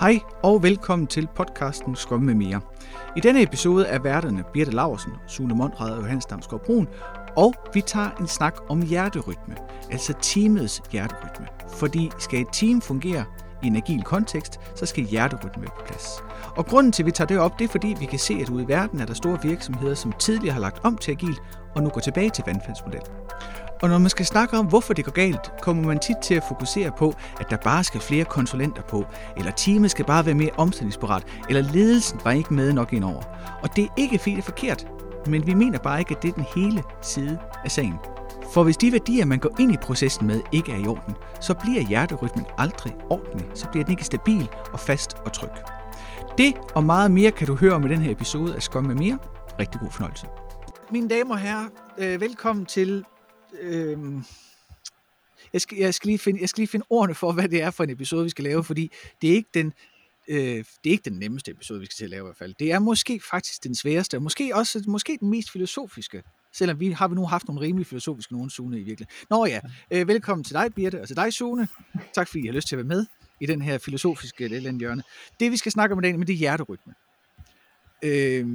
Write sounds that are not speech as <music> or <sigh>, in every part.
Hej og velkommen til podcasten Skum med mere. I denne episode er værterne Birte Laursen, Sune Mondrad og Johannes Damsgaard Brun, og vi tager en snak om hjerterytme, altså teamets hjerterytme. Fordi skal et team fungere i en agil kontekst, så skal hjerterytme på plads. Og grunden til, at vi tager det op, det er fordi, vi kan se, at ude i verden er der store virksomheder, som tidligere har lagt om til agil, og nu går tilbage til vandfaldsmodellen. Og når man skal snakke om, hvorfor det går galt, kommer man tit til at fokusere på, at der bare skal flere konsulenter på, eller teamet skal bare være mere omstillingsparat, eller ledelsen var ikke med nok indover. Og det er ikke fordi det er forkert, men vi mener bare ikke, at det er den hele side af sagen. For hvis de værdier, man går ind i processen med, ikke er i orden, så bliver hjerterytmen aldrig ordentlig. Så bliver den ikke stabil og fast og tryg. Det og meget mere kan du høre om i den her episode af Skum med mere. Rigtig god fornøjelse. Mine damer og herrer, øh, velkommen til øh, jeg, skal, jeg, skal lige finde, jeg skal lige finde ordene for, hvad det er for en episode, vi skal lave, fordi det er ikke den, øh, det er ikke den nemmeste episode, vi skal til at lave i hvert fald. Det er måske faktisk den sværeste, og måske også måske den mest filosofiske, selvom vi har vi nu haft nogle rimelig filosofiske nogen, Sune, i virkeligheden. Nå ja, øh, velkommen til dig, Birte, og til dig, Sune. Tak fordi I har lyst til at være med i den her filosofiske eller hjørne. Det, vi skal snakke om i dag, det er hjerterytme. Øh,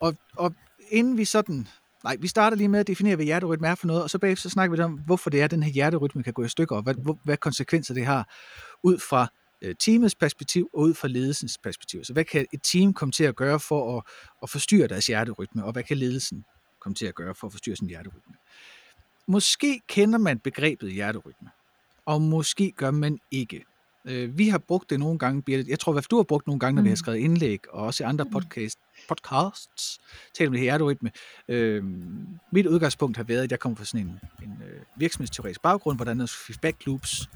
og, og inden vi sådan Nej, vi starter lige med at definere, hvad hjerterytme er for noget, og så bagefter så snakker vi om, hvorfor det er, at den her hjerterytme kan gå i stykker, og hvad, hvad konsekvenser det har ud fra øh, teamets perspektiv og ud fra ledelsens perspektiv. Så hvad kan et team komme til at gøre for at, at forstyrre deres hjerterytme, og hvad kan ledelsen komme til at gøre for at forstyrre sin hjerterytme? Måske kender man begrebet hjerterytme, og måske gør man ikke. Øh, vi har brugt det nogle gange, Birte. Jeg tror, at du har brugt nogle gange, når mm. vi har mm. skrevet indlæg, og også i andre mm. podcast, podcasts, talt om det her hjerterytme. Øh, mit udgangspunkt har været, at jeg kommer fra sådan en, en øh, virksomhedsteoretisk baggrund, hvordan der er feedback loops,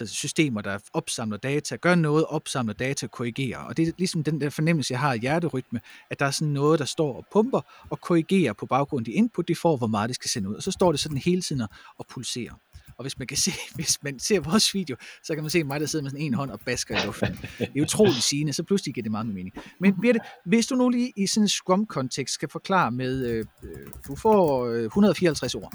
altså systemer, der opsamler data, gør noget, opsamler data, korrigerer. Og det er ligesom den der fornemmelse, jeg har af hjerterytme, at der er sådan noget, der står og pumper og korrigerer på baggrund af de input, de får, hvor meget det skal sende ud. Og så står det sådan hele tiden og pulserer. Og hvis man kan <laughs> se, hvis man ser vores video, så kan man se mig, der sidder med sådan en hånd og basker i luften. Det er utroligt sigende, så pludselig giver det meget mening. Men Birte, hvis du nu lige i sådan en Scrum-kontekst skal forklare med, øh, øh du får øh, 154 ord.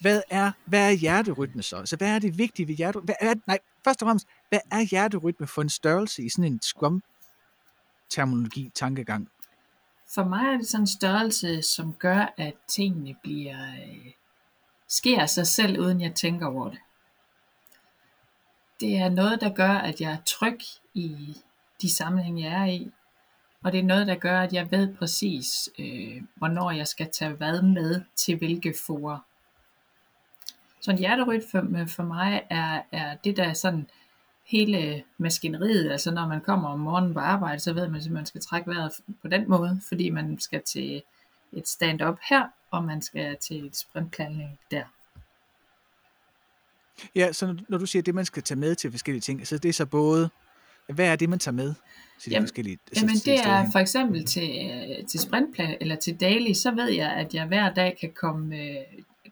Hvad er, hvad er hjerterytme så? Altså, hvad er det vigtige ved hjerterytme? Hvad er, nej, først og fremmest, hvad er hjerterytme for en størrelse i sådan en Scrum-terminologi, tankegang? For mig er det sådan en størrelse, som gør, at tingene bliver øh, sker sig selv, uden jeg tænker over det. Det er noget, der gør, at jeg er tryg i de sammenhænge, jeg er i. Og det er noget, der gør, at jeg ved præcis, øh, hvornår jeg skal tage hvad med til hvilke forer. Så en hjerterytme for mig er, er det, der er sådan hele maskineriet. Altså når man kommer om morgenen på arbejde, så ved man, at man skal trække vejret på den måde, fordi man skal til et stand-up her, og man skal til et sprintplanlægning der. Ja, så når du siger det, man skal tage med til forskellige ting, så det er så både, hvad er det, man tager med til de jamen, forskellige altså, Jamen det er for eksempel til, øh, til sprintplan eller til daily, så ved jeg, at jeg hver dag kan komme, øh,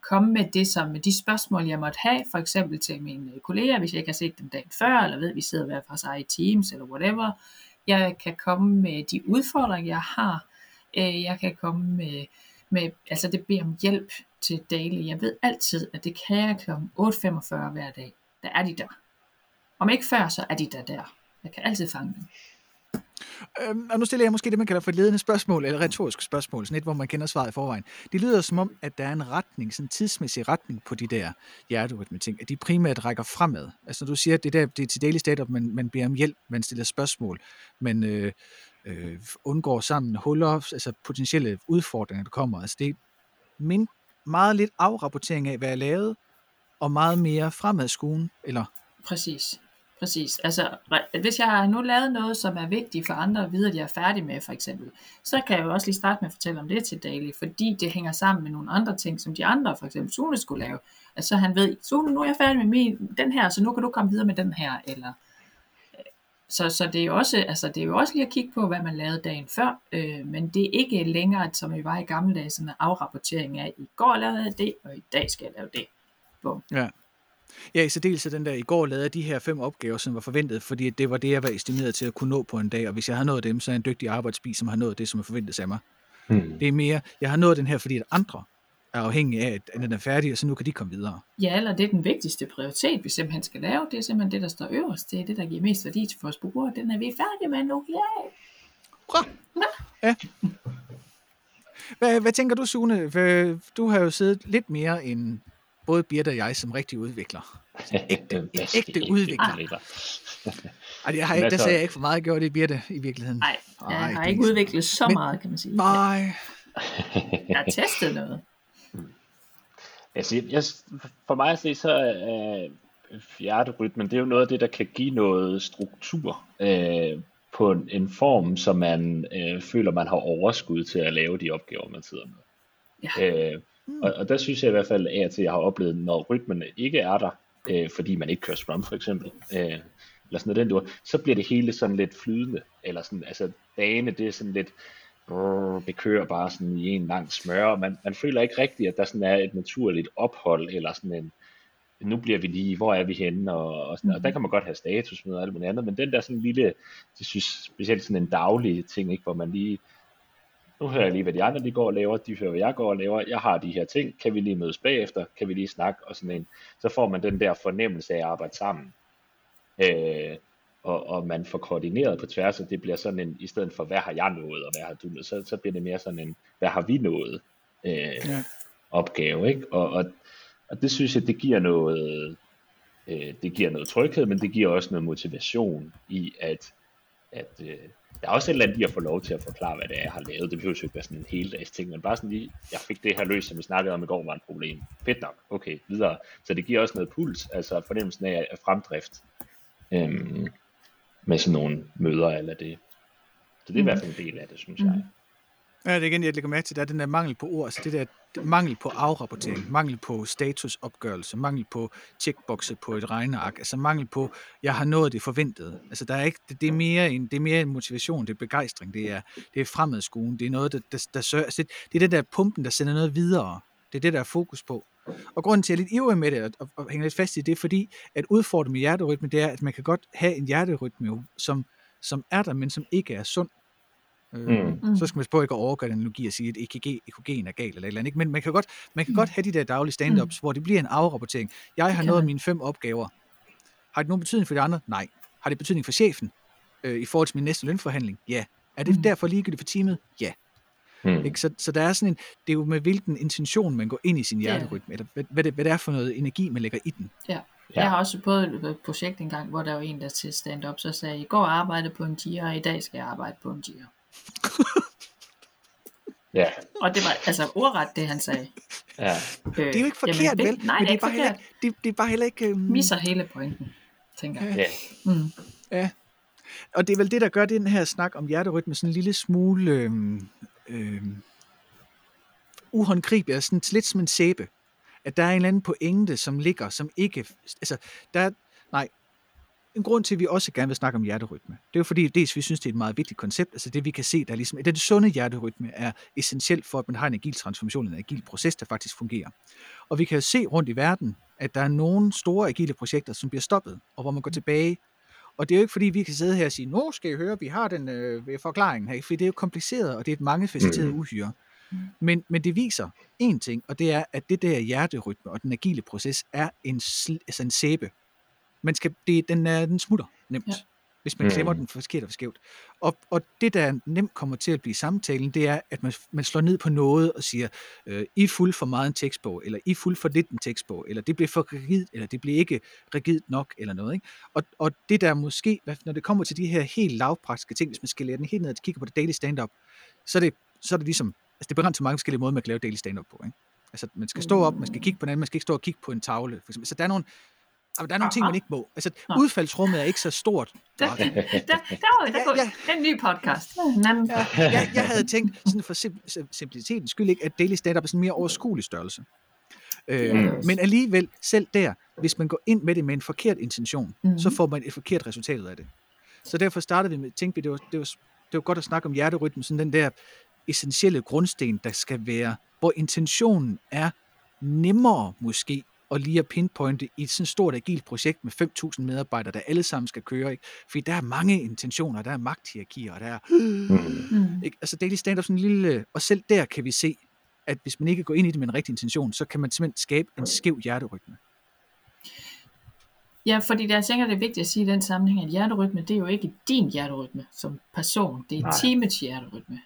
komme med det som med de spørgsmål, jeg måtte have, for eksempel til mine øh, kolleger, hvis jeg ikke har set dem dagen før, eller ved, at vi sidder hver for sig i Teams, eller whatever. Jeg kan komme med de udfordringer, jeg har. Øh, jeg kan komme med med, altså det beder om hjælp til daily. Jeg ved altid, at det kan jeg kl. 8.45 hver dag. Der er de der. Om ikke før, så er de der der. Jeg kan altid fange dem. Øhm, og nu stiller jeg måske det, man kalder for et ledende spørgsmål, eller retorisk spørgsmål, sådan et, hvor man kender svaret i forvejen. Det lyder som om, at der er en retning, sådan en tidsmæssig retning på de der hjerterytme ting, at de primært rækker fremad. Altså når du siger, at det, der, det er til daily state man, man beder om hjælp, man stiller spørgsmål, men øh, øh, undgår sammen huller, altså potentielle udfordringer, der kommer. Altså det er min, meget lidt afrapportering af, hvad jeg lavede, og meget mere fremadskuende, eller? Præcis. Præcis. Altså, hvis jeg har nu lavet noget, som er vigtigt for andre at vide, at jeg er færdig med, for eksempel, så kan jeg jo også lige starte med at fortælle om det til Daily, fordi det hænger sammen med nogle andre ting, som de andre, for eksempel Sune, skulle lave. Altså han ved, Sune, nu er jeg færdig med min, den her, så nu kan du komme videre med den her, eller øh, så, så det, er jo også, altså, det er jo også lige at kigge på, hvad man lavede dagen før, øh, men det er ikke længere, som vi var i gamle dage, sådan en afrapportering af, i går lavede jeg det, og i dag skal jeg lave det. Bum. Ja. Ja, i særdeleshed den der, i går lavede de her fem opgaver, som var forventet, fordi det var det, jeg var estimeret til at kunne nå på en dag, og hvis jeg har nået dem, så er jeg en dygtig arbejdsbi, som har nået det, som er forventet af mig. Hmm. Det er mere, jeg har nået den her, fordi at andre er afhængige af, at den er færdig, og så nu kan de komme videre. Ja, eller det er den vigtigste prioritet, vi simpelthen skal lave. Det er simpelthen det, der står øverst. Det er det, der giver mest værdi til vores brugere. Den er vi færdige med nu. Yeah. Bra. Ja. Hvad, hvad tænker du, Sune? For Du har jo siddet lidt mere end både Birte og jeg som rigtig udvikler. <laughs> Ægte, en ægte udvikler. Ej, jeg har ikke, der sagde jeg ikke for meget gjort i Birte i virkeligheden. Nej, jeg har ikke udviklet så men, meget, kan man sige. Nej. Jeg har testet noget. <laughs> Altså, jeg, for mig at se, så er hjerterytmen, det er jo noget af det, der kan give noget struktur øh, på en, en form, som man øh, føler, man har overskud til at lave de opgaver, man sidder med. Ja. Øh, og, og der synes jeg i hvert fald af at jeg har oplevet, når rytmen ikke er der, øh, fordi man ikke kører Scrum for eksempel, øh, eller sådan noget, den så bliver det hele sådan lidt flydende, eller sådan, altså dagene, det er sådan lidt, brrr, det kører bare sådan i en lang smør, og man, man føler ikke rigtigt, at der sådan er et naturligt ophold, eller sådan en, nu bliver vi lige, hvor er vi henne, og, og, sådan, og der kan man godt have status med og alt muligt andet, men den der sådan lille, det synes specielt sådan en daglig ting, ikke, hvor man lige, nu hører jeg lige, hvad de andre de går og laver, de hører, hvad jeg går og laver, jeg har de her ting, kan vi lige mødes bagefter, kan vi lige snakke, og sådan en, så får man den der fornemmelse af at arbejde sammen. Øh, og, og man får koordineret på tværs, og det bliver sådan en, i stedet for, hvad har jeg nået, og hvad har du nået, så, så bliver det mere sådan en, hvad har vi nået øh, ja. opgave, ikke? Og, og, og det synes jeg, det giver noget, øh, det giver noget tryghed, men det giver også noget motivation i, at, at øh, der er også et eller andet i at få lov til at forklare, hvad det er, jeg har lavet. Det behøver jo ikke være sådan en hel dags ting, men bare sådan lige, jeg fik det her løst, som vi snakkede om i går, var et problem. Fedt nok, okay, videre. Så det giver også noget puls, altså fornemmelsen af, af fremdrift. Øhm, med sådan nogle møder eller det. Så det er mm. i hvert fald en del af det, synes mm. jeg. Ja, det er igen, jeg lægger mærke til, der er den der mangel på ord, altså det der mangel på afrapportering, mangel på statusopgørelse, mangel på checkbokse på et regneark, altså mangel på, jeg har nået det forventede. Altså der er ikke, det, det, er mere en, det er mere en motivation, det er begejstring, det er, det er fremadskolen, det er noget, der, der, der sørger, altså det er det der pumpen, der sender noget videre. Det er det, der er fokus på. Og grunden til, at jeg er lidt ivrig med det, og, og, og hænger lidt fast i det, er fordi, at udfordringen med hjerterytme, det er, at man kan godt have en hjerterytme, som, som er der, men som ikke er sund. Øh, mm. Så skal man spørge ikke at overgøre den analogi og sige, at EKG, EKG'en er galt eller et eller andet. Ikke? Men man kan, godt, man kan mm. godt have de der daglige stand-ups, mm. hvor det bliver en afrapportering. Jeg har nået mine fem opgaver. Har det nogen betydning for de andre? Nej. Har det betydning for chefen øh, i forhold til min næste lønforhandling? Ja. Er det mm. derfor ligegyldigt for teamet? Ja. Mm. Ikke? Så, så der er sådan en, det er jo med hvilken intention man går ind i sin hjerterytme, ja. eller hvad, hvad, det, hvad det er for noget energi, man lægger i den. Ja. Ja. Jeg har også på et projekt engang, hvor der var en, der til stand-up, så sagde, i går arbejdede på en tier, og i dag skal jeg arbejde på en tier. Ja. Og det var altså ordret, det han sagde. Ja. Øh, det er jo ikke forkert, jamen, vel? Nej, det er, ikke bare forkert. Heller, det, det er bare heller ikke... Um... Misser hele pointen, tænker jeg. Ja. Mm. ja. Og det er vel det, der gør den her snak om hjerterytme sådan en lille smule... Øhm, øhm, uhåndgribelig, sådan lidt som en sæbe. At der er en eller anden pointe, som ligger, som ikke... Altså, der er, nej, en grund til, at vi også gerne vil snakke om hjerterytme. Det er jo fordi, dels vi synes, det er et meget vigtigt koncept, altså det vi kan se, der er ligesom, at den sunde hjerterytme er essentielt for, at man har en agil transformation, en agil proces, der faktisk fungerer. Og vi kan jo se rundt i verden, at der er nogle store agile projekter, som bliver stoppet, og hvor man går tilbage. Og det er jo ikke fordi, vi kan sidde her og sige, nu skal I høre, vi har den øh, forklaring her, for det er jo kompliceret, og det er et mangefacetteret mm. uhyre. Mm. Men, men det viser en ting, og det er, at det der hjerterytme og den agile proces er en, altså en sæbe. Man skal, det, den, er, den smutter nemt, ja. hvis man klemmer mm. den forkert og skævt. Og, og det, der nemt kommer til at blive samtalen, det er, at man, man slår ned på noget og siger, øh, I er fuld for meget en tekstbog, eller I er fuld for lidt en tekstbog, eller det bliver for rigidt, eller det bliver ikke rigidt nok, eller noget. Ikke? Og, og det der måske, når det kommer til de her helt lavpraktiske ting, hvis man skal lære den helt ned og kigge på det daily stand-up, så er det, så er det ligesom altså det er begrænset til mange forskellige måder, man kan lave daily stand-up på. Ikke? Altså, man skal stå op, man skal kigge på den man skal ikke stå og kigge på en tavle. For eksempel. Så der er nogle, der er nogle ting, man ikke må. Altså, udfaldsrummet er ikke så stort. Der, der, der, der, der, der, ja, ja. en ny podcast. Ja, jeg, jeg havde tænkt, sådan for simplicitetens skyld ikke, at daily stand-up er sådan en mere overskuelig størrelse. Øh, yes. Men alligevel, selv der, hvis man går ind med det med en forkert intention, mm-hmm. så får man et forkert resultat af det. Så derfor startede vi med, tænkte vi, det var, det var, det var godt at snakke om hjerterytmen, sådan den der essentielle grundsten, der skal være, hvor intentionen er nemmere måske og lige at pinpointe i et sådan stort agilt projekt med 5.000 medarbejdere, der alle sammen skal køre. Ikke? Fordi der er mange intentioner, der er magthierarkier, og der er... Mm. Ikke? Altså Daily Stand-up sådan en lille... Og selv der kan vi se, at hvis man ikke går ind i det med en rigtig intention, så kan man simpelthen skabe en skæv hjerterytme. Ja, fordi der, jeg tænker, det er vigtigt at sige i den sammenhæng, at hjerterytme, det er jo ikke din hjerterytme som person, det er Nej. teamets hjerterytme.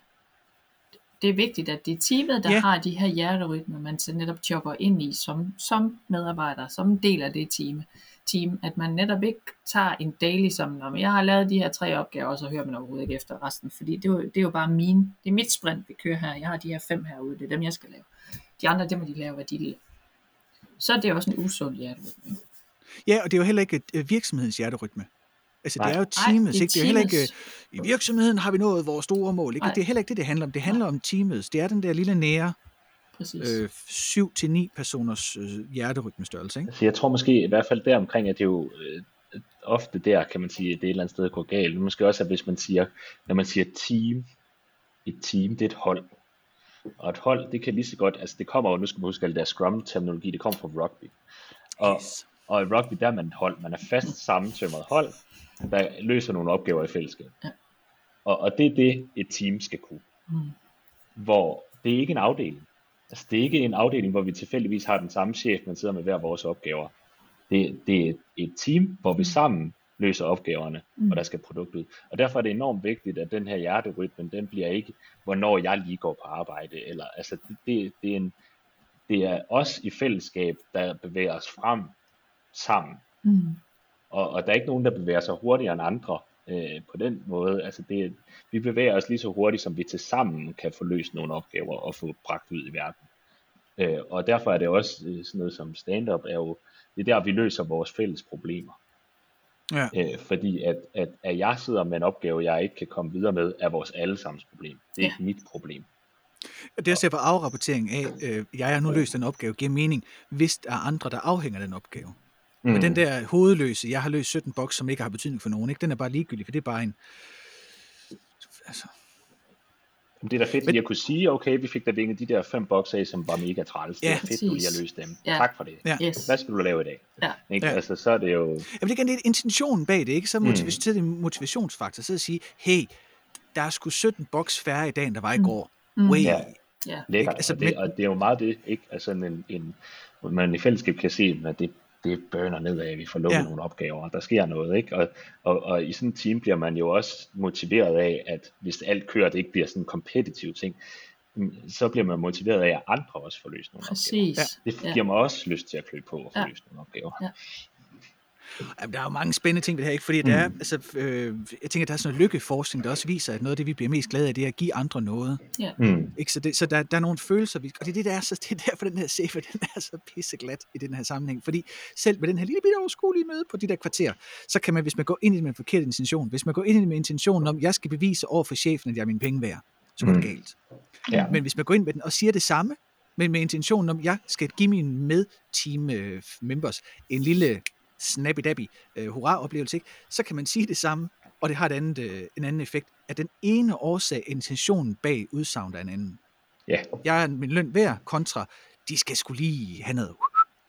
Det er vigtigt, at det er teamet, der Ja. har de her hjerterytmer, man så netop jobber ind i som, som medarbejder, som en del af det team, team, at man netop ikke tager en daily som, når jeg har lavet de her tre opgaver, og så hører man overhovedet ikke efter resten, fordi det er, jo, det er jo bare mine, det er mit sprint, vi kører her, jeg har de her fem herude, det er dem, jeg skal lave. De andre, det må de lave, hvad de vil. Så er det også en usund hjerterytme. Ja, og det er jo heller ikke øh, virksomhedens hjerterytme. Altså, Nej. det er jo Nej, teamets, ikke? Det er heller ikke, øh, i virksomheden har vi nået vores store mål, ikke? Nej. Det er heller ikke det, det handler om. Det handler om teamets. Det er den der lille nære Præcis. øh, 7-9 personers øh, hjerterytmestørrelse, ikke? Altså, jeg tror måske i hvert fald deromkring, at det er jo øh, ofte der, kan man sige, at det er et eller andet sted går galt. Men Måske også, at hvis man siger, når man siger team, et team, det er et hold. Og et hold, det kan lige så godt, altså det kommer jo, nu skal man huske, at det der scrum-terminologi, det kommer fra rugby. Og, Yes. Og i rugby, der er man et hold. Man er fast sammentømret hold, der løser nogle opgaver i fællesskab. Ja. Og, og det er det, et team skal kunne. Mm. Hvor det er ikke en afdeling. Altså det er ikke en afdeling, hvor vi tilfældigvis har den samme chef, men sidder med hver vores opgaver. Det, det er et team, hvor vi sammen løser opgaverne, Mm. og der skal produkt ud. Og derfor er det enormt vigtigt, at den her hjerterytme, den bliver ikke, hvornår jeg lige går på arbejde, eller altså det, det, det, er, en, det er os i fællesskab, der bevæger os frem sammen. Mm. Og, og der er ikke nogen, der bevæger sig hurtigere end andre øh, på den måde. Altså det, vi bevæger os lige så hurtigt, som vi til sammen kan få løst nogle opgaver og få bragt ud i verden. Øh, og derfor er det også øh, sådan noget som stand-up, er jo, det er der, vi løser vores fælles problemer. Ja. Øh, fordi at, at, at jeg sidder med en opgave, jeg ikke kan komme videre med, er vores allesammens problem. Det er Ja. ikke mit problem. Og det er derfor afrapportering af, øh, jeg har nu løst den opgave, giver mening, hvis der er andre, der afhænger af den opgave. Mm. Men den der hovedløse, jeg har løst 17 boks, som ikke har betydning for nogen, ikke? den er bare ligegyldig, for det er bare en... Altså, Det er da fedt Men- at kunne sige, okay, vi fik da vinget de der fem bokser af, som var mega træls. Det Ja, er fedt, du lige har løst dem. Ja. Tak for det. Ja. Yes. Hvad skal du lave i dag? Ja. Ikke? Ja. Altså, så er det jo... Jamen, det er det er intentionen bag det, ikke? Så Mm. motiv- så er det en motivationsfaktor. Så at sige, hey, der er sgu 17 boks færre i dag, end der var i Mm. går. Mm. Way. Ja. Ja. lækkert. Altså, og, det, men- og det er jo meget det, ikke? Altså en, en, man i fællesskab kan se, at det, det burner nedad, vi får lukket Ja. ja. nogle opgaver, og der sker noget, ikke? Og, og, og i sådan et team bliver man jo også motiveret af, at hvis alt kører, det ikke bliver sådan en kompetitiv ting, mm, så bliver man motiveret af, at andre også får løst nogle opgaver. Præcis. Det giver mig også lyst til at klø på og få Ja. ja. løst nogle opgaver. Ja. Jamen, der er jo mange spændende ting ved det her, ikke? Fordi mm. der er, altså, øh, jeg tænker, der er sådan noget lykkeforskning, der også viser, at noget af det, vi bliver mest glade af, det er at give andre noget. Mm. Ikke? Så, det, så der, der er nogle følelser, vi, og det er, det, der er, så, det er derfor, den her safe, <laughs> den er så pisseglat i den her sammenhæng. Fordi selv med den her lille bitte overskuelige møde på de der kvarter, så kan man, hvis man går ind i det med en forkert intention, hvis man går ind i det med intentionen om, jeg skal bevise over for chefen, at jeg er mine penge værd, så går det Mm. galt. Ja. Men hvis man går ind med den og siger det samme, men med intentionen om, jeg skal give mine med-team øh, members en lille snappy-dappy øh, hurra-oplevelse, ikke? så kan man sige det samme, og det har et andet, øh, en anden effekt, at den ene årsag, intentionen bag udsagnet er en anden. Ja. Jeg er min løn værd kontra, de skal skulle lige have noget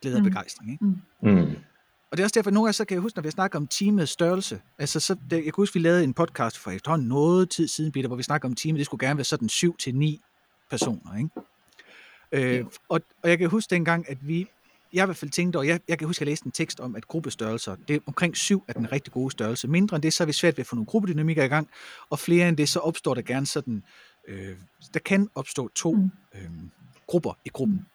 glæde og Mm. begejstring. Ikke? Mm. Og det er også derfor, at nogle gange så kan jeg huske, når vi snakker om teamets størrelse. Altså, så, det, jeg kan huske, vi lavede en podcast for efterhånden noget tid siden, Peter, hvor vi snakker om teamet. Det skulle gerne være sådan 7 til 9 personer. Ikke? Øh, og, og jeg kan huske dengang, at vi, jeg i hvert fald tænkte, og jeg, jeg kan huske, at jeg læste en tekst om, at gruppestørrelser, det er omkring 7 er den rigtig gode størrelse. Mindre end det, så er vi svært ved at få nogle gruppedynamikker i gang, og flere end det, så opstår der gerne sådan, øh, der kan opstå to Mm. øh, grupper i gruppen.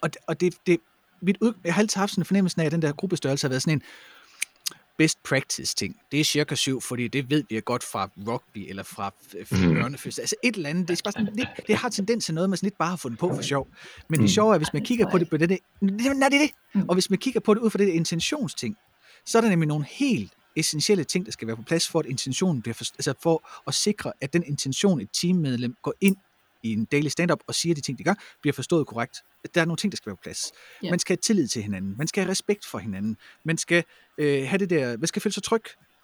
Og, det- og det, det, mit ud, jeg har altid haft sådan en fornemmelse af, at den der gruppestørrelse har været sådan en best practice ting. Det er cirka syv, fordi det ved vi godt fra rugby eller fra Mhm. mm. børnefødsel. Altså et eller andet. Det, er bare sådan, det, det har tendens til noget, man sådan lidt bare har fundet på for sjov. Men det Mm. sjove er, hvis man kigger på det på det, det, nej, det er det. Mm. Og hvis man kigger på det ud fra det der intentionsting, så er der nemlig nogle helt essentielle ting, der skal være på plads for, at intentionen bliver for, altså for at sikre, at den intention, et teammedlem går ind i en daily stand-up og siger de ting, de gør, bliver forstået korrekt. Der er nogle ting, der skal være på plads. Ja. Man skal have tillid til hinanden. Man skal have respekt for hinanden. Man skal øh, have det der, man skal føle sig tryg.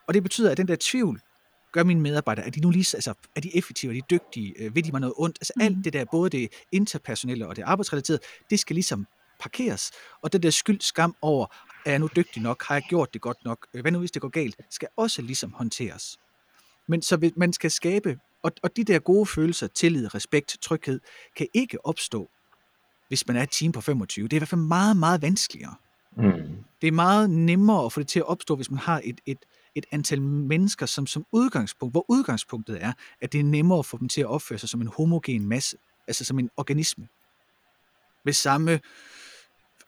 Og det betyder, at den der tvivl, gør mine medarbejdere, er de nu lige, altså, er de effektive, er de dygtige, øh, ved de mig noget ondt? Altså Mhm. alt det der, både det interpersonelle og det arbejdsrelaterede, det skal ligesom parkeres. Og det der skyld, skam over, er jeg nu dygtig nok? Har jeg gjort det godt nok? Øh, Hvad nu hvis det går galt? Skal også ligesom håndteres. Men så man skal skabe Og, og de der gode følelser, tillid, respekt, tryghed, kan ikke opstå, hvis man er et team på 25. Det er i hvert fald meget, meget vanskeligere. Mm. Det er meget nemmere at få det til at opstå, hvis man har et, et, et antal mennesker, som som udgangspunkt, hvor udgangspunktet er, at det er nemmere at få dem til at opføre sig som en homogen masse, altså som en organisme. Med samme,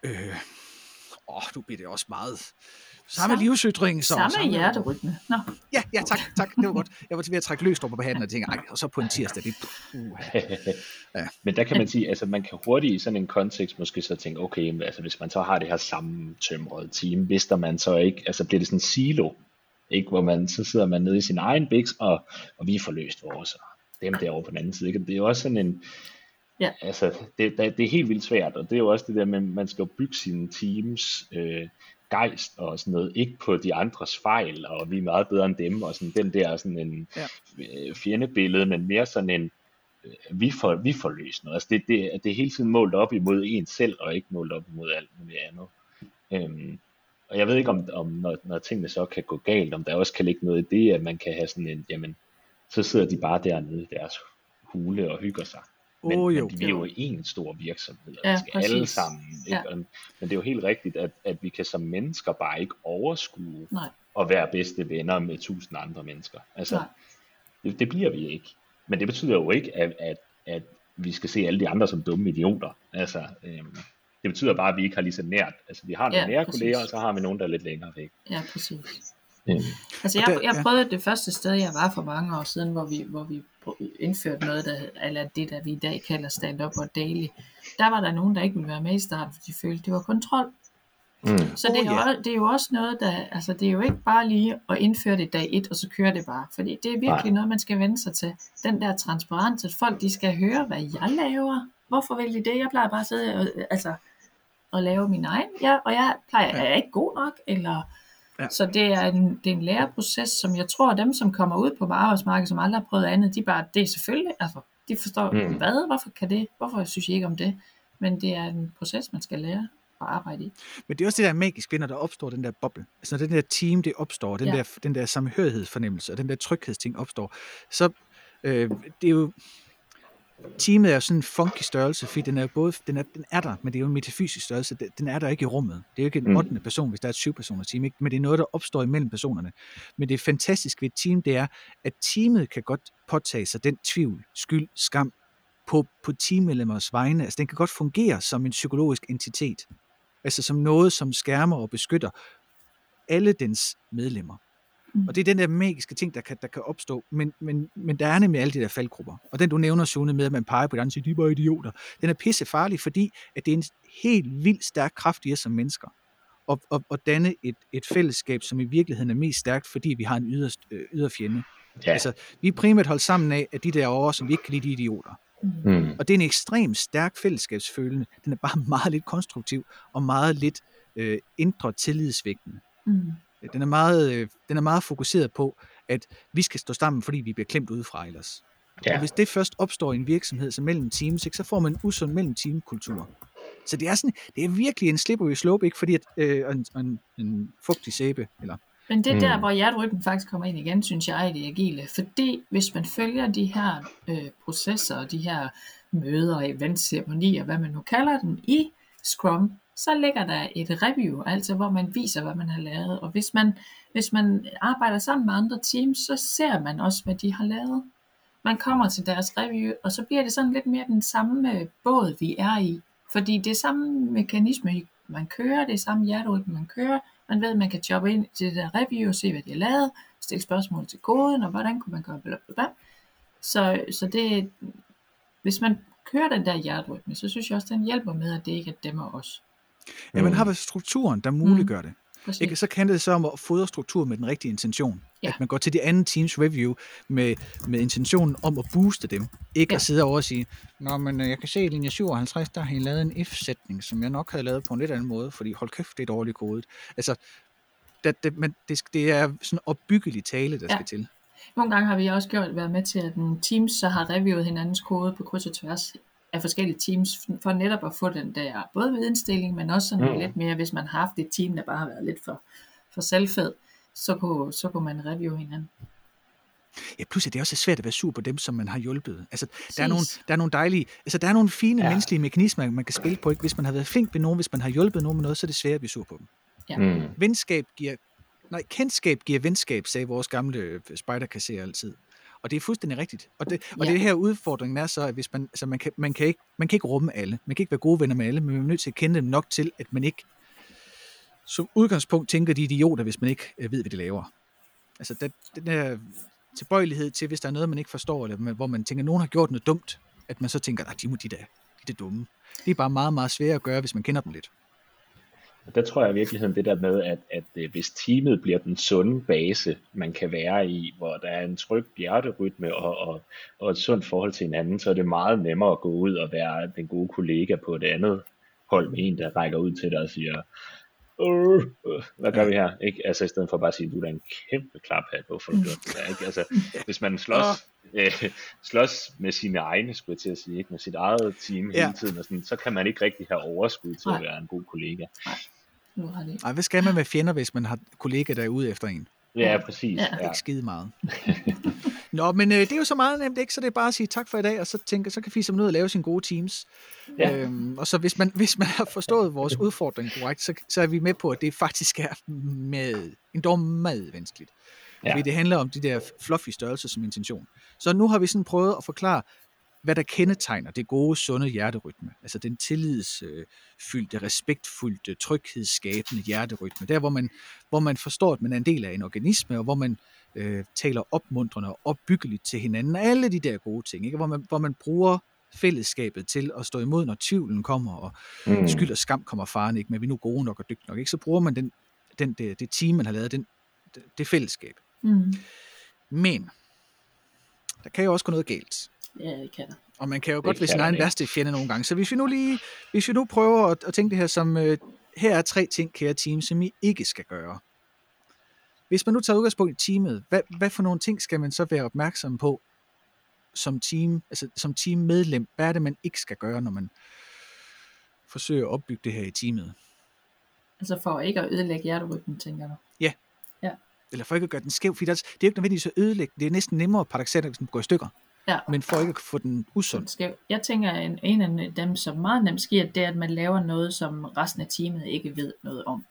øh, åh, nu bliver det også meget, samme Sam, livsytring. Som, samme, samme hjerterytme. Nå. Ja, ja, tak, tak, det var godt. Jeg var til ved at trække løst på hatten og tænke, ej, og så på en tirsdag, det uh, <laughs> ja. Men der kan man sige, altså man kan hurtigt i sådan en kontekst måske så tænke, okay, altså hvis man så har det her sammentømrede team, vidste man så ikke, altså bliver det sådan en silo, ikke? hvor man, så sidder man nede i sin egen biks, og, og vi får løst vores, og dem derovre på den anden side. Ikke? Det er jo også sådan en, ja. altså, det, det, det er helt vildt svært, og det er jo også det der med, man skal bygge sine teams, øh, gejst og sådan noget, ikke på de andres fejl, og vi er meget bedre end dem, og sådan den der sådan en ja. Øh, fjendebillede, men mere sådan en, øh, vi får, vi får løst noget. Altså det, det, det er hele tiden målt op imod en selv, og ikke målt op imod alt muligt andet. Øhm, og jeg ved ikke, om, om når, når tingene så kan gå galt, om der også kan ligge noget i det, at man kan have sådan en, jamen, så sidder de bare dernede i deres hule og hygger sig. Men, oh, jo. men vi er jo en stor virksomhed, og ja, vi skal præcis. alle sammen. Ikke? Ja. Men det er jo helt rigtigt, at, at vi kan som mennesker bare ikke overskue Nej. at være bedste venner med tusind andre mennesker. Altså, det, det bliver vi ikke. Men det betyder jo ikke, at, at, at vi skal se alle de andre som dumme idioter. Altså, øhm, det betyder bare, at vi ikke har lige så nært. Altså, vi har nogle ja, nære præcis. kolleger, og så har vi nogen, der er lidt længere væk. Ja, præcis. Mm. Altså, jeg, jeg prøvede det første sted, jeg var for mange år siden, hvor vi, hvor vi indførte noget, der, eller det, der vi i dag kalder stand-up og daily. Der var der nogen, der ikke ville være med i starten, fordi de følte, det var kontrol. Mm. Så det er, oh, ja. det er jo også noget, der, altså det er jo ikke bare lige at indføre det dag et, og så kører det bare. Fordi det er virkelig Nej. noget, man skal vende sig til. Den der transparens, at folk de skal høre, hvad jeg laver. Hvorfor vil de det? Jeg plejer bare at sidde og, altså, og lave min egen. Ja, og jeg plejer, ja. er jeg ikke god nok? Eller, ja. Så det er, en, det er en læreproces, som jeg tror, at dem, som kommer ud på arbejdsmarkedet, som aldrig har prøvet andet, de bare, det er selvfølgelig, altså, de forstår, mm. hvad, hvorfor kan det, hvorfor synes jeg ikke om det? Men det er en proces, man skal lære at arbejde i. Men det er også det der magisk når der opstår den der boble. Altså når den der team, det opstår, den, ja. der, den der samhørighedsfornemmelse, og den der tryghedsting opstår, så øh, det er jo, teamet er sådan en funky størrelse, fordi den er både, den er, den er der, men det er jo en metafysisk størrelse, den er der ikke i rummet. Det er jo ikke en mm. 8. person, hvis der er et syv personer team, ikke? men det er noget, der opstår imellem personerne. Men det fantastiske ved et team, det er, at teamet kan godt påtage sig den tvivl, skyld, skam på, på teammedlemmers vegne. Altså den kan godt fungere som en psykologisk entitet. Altså som noget, som skærmer og beskytter alle dens medlemmer. Mm. Og det er den der magiske ting, der kan, der kan opstå. Men, men, men der er nemlig alle de der faldgrupper. Og den du nævner, Sune, med at man peger på den, siger, de var idioter. Den er pisse farlig, fordi at det er en helt vildt stærk kraft i os som mennesker. Og, og, og danne et, et fællesskab, som i virkeligheden er mest stærkt, fordi vi har en yderst, øh, yderfjende. Ja. Altså, vi er primært holdt sammen af, at de der over, som vi ikke kan lide, de idioter. Mm. Og det er en ekstremt stærk fællesskabsfølende. Den er bare <laughs> meget lidt konstruktiv, og meget lidt øh, indre tillidsvægtende. Mm. Den er, meget, øh, den er meget fokuseret på, at vi skal stå sammen, fordi vi bliver klemt udefra ellers. Ja. Og hvis det først opstår i en virksomhed som mellem teams, ikke, så får man en usund mellem teamkultur. Så det er, sådan, det er virkelig en slippery slope, ikke fordi at, øh, en, en, en fugtig sæbe, eller men det er der, mm. hvor hjerterytmen faktisk kommer ind igen, synes jeg, i det agile. Fordi hvis man følger de her øh, processer, de her møder, events, ceremonier, hvad man nu kalder dem, i Scrum, så ligger der et review, altså hvor man viser, hvad man har lavet. Og hvis man, hvis man arbejder sammen med andre teams, så ser man også, hvad de har lavet. Man kommer til deres review, og så bliver det sådan lidt mere den samme øh, båd, vi er i. Fordi det er samme mekanisme, man kører, det er samme hjerterytme, man kører. Man ved, at man kan jobbe ind til det der review og se, hvad de har lavet, stille spørgsmål til koden, og hvordan kunne man gøre bla bla bla. Så, så det, hvis man kører den der hjerterytme, så synes jeg også, den hjælper med, at det ikke er dem og os. Ja, man har vel strukturen, der muliggør mm. det. Ikke? Så kan det så om at fodre struktur med den rigtige intention. Ja. At man går til de andre teams review med, med intentionen om at booste dem. Ikke ja. at sidde over og sige, Nå, men øh, jeg kan se i linje 57, der har I lavet en if-sætning, som jeg nok havde lavet på en lidt anden måde, fordi hold kæft, det er dårligt kodet. Altså, det, det, men det, det er sådan opbyggelig tale, der ja. skal til. Nogle gange har vi også gjort, været med til, at teams så har reviewet hinandens kode på kryds og tværs af forskellige teams, for netop at få den der både vidensdeling, men også sådan mm. lidt mere, hvis man har haft et team, der bare har været lidt for, for selvfed, så kunne, så kunne man review hinanden. ja, pludselig det er også svært at være sur på dem, som man har hjulpet. Altså, der er, nogle, der er nogle dejlige, altså der er nogle fine Ja. ja. menneskelige mekanismer, man kan spille på. Ikke? Hvis man har været flink ved nogen, hvis man har hjulpet nogen med noget, så er det svært at blive sur på dem. Ja. Mm. Venskab giver, nej, kendskab giver venskab, sagde vores gamle øh, spejderkasserer altid. Og det er fuldstændig rigtigt. Og det, og Ja. det her udfordringen er så, at hvis man, altså man, kan, man, kan ikke, man kan ikke rumme alle. Man kan ikke være gode venner med alle, men man er nødt til at kende dem nok til, at man ikke som udgangspunkt tænker de er idioter, hvis man ikke øh, ved, hvad de laver. Altså der, den der tilbøjelighed til, hvis der er noget, man ikke forstår, eller hvor man tænker, at nogen har gjort noget dumt, at man så tænker, at de må de da, de er dumme. Det er bare meget, meget svært at gøre, hvis man kender dem lidt. Og der tror jeg i virkeligheden det der med, at, at øh, hvis teamet bliver den sunde base, man kan være i, hvor der er en tryg hjerterytme og, og, og et sundt forhold til hinanden, så er det meget nemmere at gå ud og være den gode kollega på et andet hold med en, der rækker ud til dig og siger, øh, øh, hvad gør vi her? Ikke? Altså i stedet for bare at sige, du er en kæmpe klaphat, hvorfor du det der? Ikke? Altså, hvis man slås, øh, slås med sine egne, skulle jeg til at sige, ikke? med sit eget team Ja. hele tiden, og sådan, så kan man ikke rigtig have overskud til Nej. at være en god kollega. Nu har det. Ej, hvad skal man med fjender, hvis man har kollegaer, der er ude efter en? Ja, præcis. Ja. Ja. Ikke skide meget. <laughs> Nå, men øh, det er jo så meget nemt, ikke? Så det er bare at sige tak for i dag, og så tænker, så kan Fisse ud og lave sine gode teams. Ja. Øhm, og så hvis man, hvis man har forstået vores udfordring korrekt, så, så er vi med på, at det faktisk er med, endda meget vanskeligt. Ja. Fordi det handler om de der fluffy størrelser som intention. Så nu har vi sådan prøvet at forklare, hvad der kendetegner det gode, sunde hjerterytme. Altså den tillidsfyldte, respektfulde, tryghedsskabende hjerterytme. Der, hvor man, hvor man forstår, at man er en del af en organisme, og hvor man øh, taler opmuntrende og opbyggeligt til hinanden. Alle de der gode ting, ikke? Hvor, man, hvor man bruger fællesskabet til at stå imod, når tvivlen kommer, og Mm. skyld og skam kommer faren, ikke? men vi er nu gode nok og dygtige nok. Ikke? Så bruger man den, den, det, det team, man har lavet, den, det, det fællesskab. Mm. Men der kan jo også gå noget galt. Ja, det kan der. Og man kan jo Det godt være sin egen værste fjende nogle gange. Så hvis vi nu lige, hvis vi nu prøver at, at tænke det her som, øh, her er tre ting, kære team, som I ikke skal gøre. Hvis man nu tager udgangspunkt i teamet, hvad, hvad for nogle ting skal man så være opmærksom på som team, altså som teammedlem? Hvad er det, man ikke skal gøre, når man forsøger at opbygge det her i teamet? Altså for ikke at ødelægge hjerterytmen, tænker du. Eller for ikke at gøre den skæv, fordi der, det er jo ikke nødvendigvis at ødelægge, det er næsten nemmere paradoxalt, hvis den går i stykker, Ja. men for ikke at få den usund. Skæv. Jeg tænker, at en, en af dem, som meget nemt sker, det er, at man laver noget, som resten af teamet ikke ved noget om.